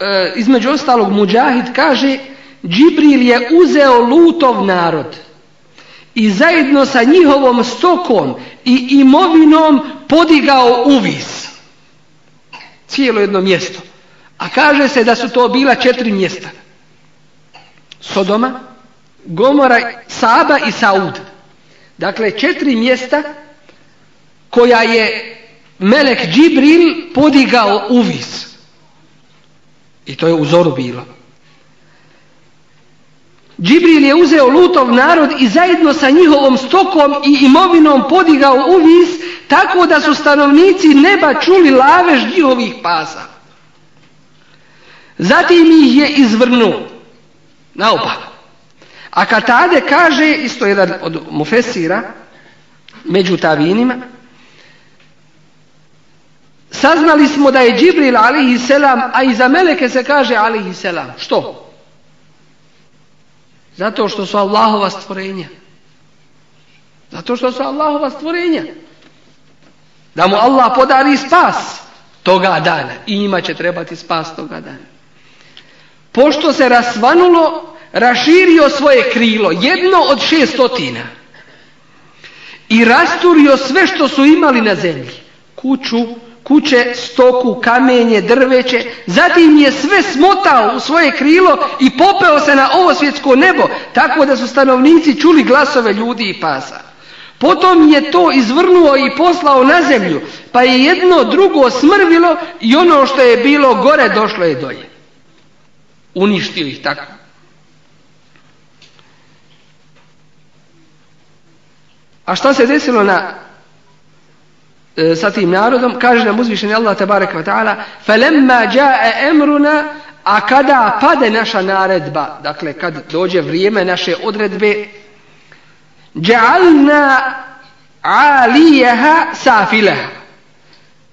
E, između ostalog Muđahid kaže Džibril je uzeo lutov narod i zajedno sa njihovom stokom i imovinom podigao uvis. Cijelo jedno mjesto. A kaže se da su to bila četiri mjesta. Sodoma, Gomora, Saba i Saud. Dakle, četiri mjesta koja je Melek Džibril podigao uvis. I to je u zoru bilo. Džibril je uzeo lutov narod i zajedno sa njihovom stokom i imovinom podigao u vis tako da su stanovnici neba čuli lavež njihovih pasa. Zatim ih je izvrnuo. naopak. A Katade kaže, isto jedan od mufesira, među tavinima, saznali smo da je Džibril alihi selam, a i za Meleke se kaže alihi selam. Što? Zato što su Allahova stvorenja. Zato što su Allahova stvorenja. Da mu Allah podari spas toga dana. I njima će trebati spas toga dana. Pošto se rasvanulo, raširio svoje krilo, jedno od šestotina. I rasturio sve što su imali na zemlji. Kuću, kuće, stoku, kamenje, drveće, zatim je sve smotao u svoje krilo i popeo se na ovo svjetsko nebo, tako da su stanovnici čuli glasove ljudi i pasa. Potom je to izvrnuo i poslao na zemlju, pa je jedno drugo smrvilo i ono što je bilo gore došlo je dolje. Uništio ih tako. A šta se desilo na E, sa tim narodom, kaže nam uzvišeni Allah tabarek wa ta'ala فَلَمَّا a kada pade naša naredba, dakle kad dođe vrijeme naše odredbe جَعَلْنَا سَافِلَهَا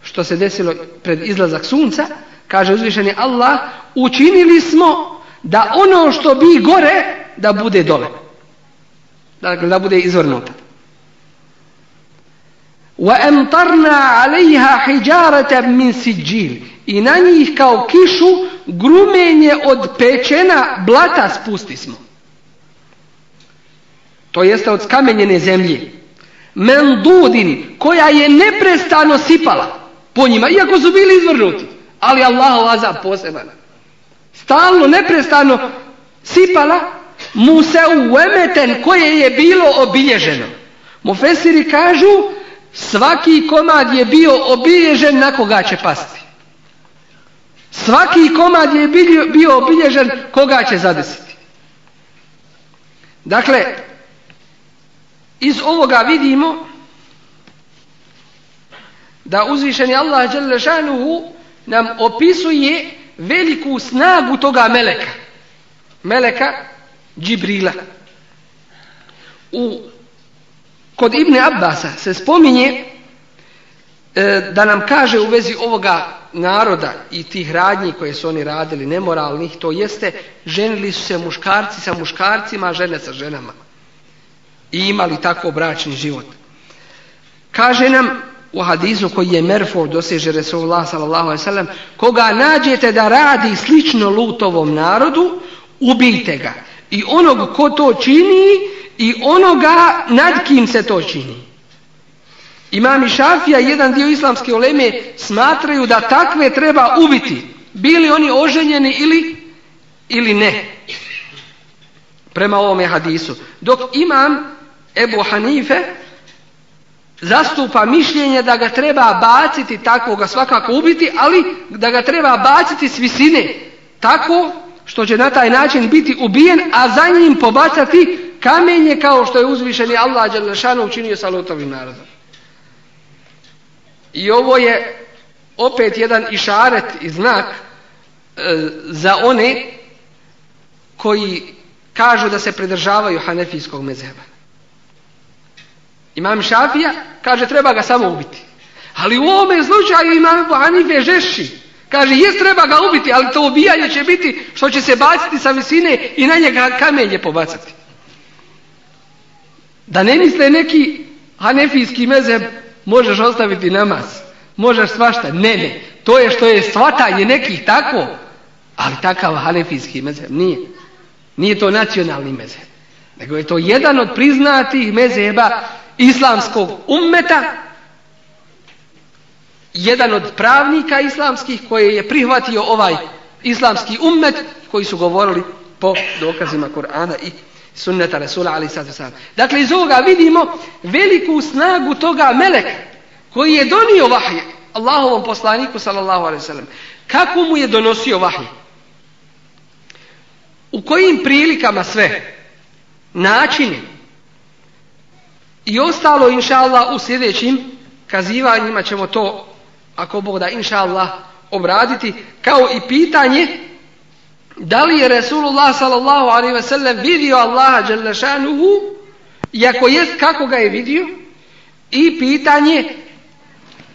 što se desilo pred izlazak sunca, kaže uzvišeni Allah, učinili smo da ono što bi gore, da bude dole. Dakle, da bude izvrnuto. وَأَمْطَرْنَا عَلَيْهَا حِجَارَةً مِنْ I na njih kao kišu grumenje od pečena blata spusti smo. To jeste od skamenjene zemlje. Mendudin, koja je neprestano sipala po njima, iako su bili izvrnuti. Ali Allah laza poseban. Stalno, neprestano sipala mu se koje je bilo obilježeno. Mofesiri kažu Svaki komad je bio obilježen na koga će pasti. Svaki komad je bio obilježen koga će zadesiti. Dakle, iz ovoga vidimo da uzvišeni Allah Đelešanuhu nam opisuje veliku snagu toga meleka. Meleka Džibrila. U kod Ibne Abbasa se spominje e, da nam kaže u vezi ovoga naroda i tih radnji koje su oni radili, nemoralnih, to jeste ženili su se muškarci sa muškarcima, žene sa ženama. I imali tako bračni život. Kaže nam u hadizu koji je merfor doseže Resulullah s.a.v. koga nađete da radi slično lutovom narodu, ubijte ga i onog ko to čini i onoga nad kim se to čini. Imam i Šafija i jedan dio islamske oleme smatraju da takve treba ubiti, bili oni oženjeni ili, ili ne. Prema ovome hadisu. Dok imam Ebu Hanife zastupa mišljenje da ga treba baciti takvoga, svakako ubiti, ali da ga treba baciti s visine, tako što će na taj način biti ubijen, a za njim pobacati kamenje kao što je uzvišeni Allah Đalešanu učinio sa Lutovim narodom. I ovo je opet jedan išaret i znak e, za one koji kažu da se pridržavaju hanefijskog mezeba. Imam Šafija kaže treba ga samo ubiti. Ali u ovome slučaju imam Hanife žešći Kaže, jes treba ga ubiti, ali to ubijanje će biti što će se baciti sa visine i na njega kamenje pobacati. Da ne misle neki hanefijski mezeb, možeš ostaviti namaz, možeš svašta. Ne, ne, to je što je shvatanje nekih tako, ali takav hanefijski mezem nije. Nije to nacionalni mezeb, nego je to jedan od priznatih mezeba islamskog ummeta jedan od pravnika islamskih koji je prihvatio ovaj islamski ummet koji su govorili po dokazima Korana i sunneta Resula ali Dakle iz ovoga vidimo veliku snagu toga melek koji je donio vahje Allahovom poslaniku sallallahu alaihi sallam. Kako mu je donosio vahje? U kojim prilikama sve? Načini? I ostalo inša Allah u sljedećim kazivanjima ćemo to ako Bog da inša Allah obraditi kao i pitanje da li je Resulullah sallallahu alaihi ve sellem vidio Allaha Đelešanuhu i ako jest kako ga je vidio i pitanje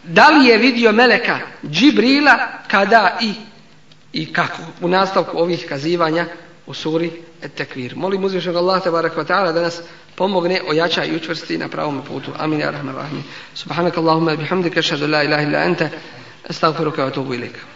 da li je vidio Meleka Džibrila kada i i kako u nastavku ovih kazivanja u suri tekvir. Molim uzvišenog Allah tabaraka ta'ala da nas pomogne, ojača i učvrsti na pravom putu. Amin ja rahman rahim. Subhanak Allahumma bihamdika, šadu la ilaha illa anta, astagfiruka wa atubu ilika.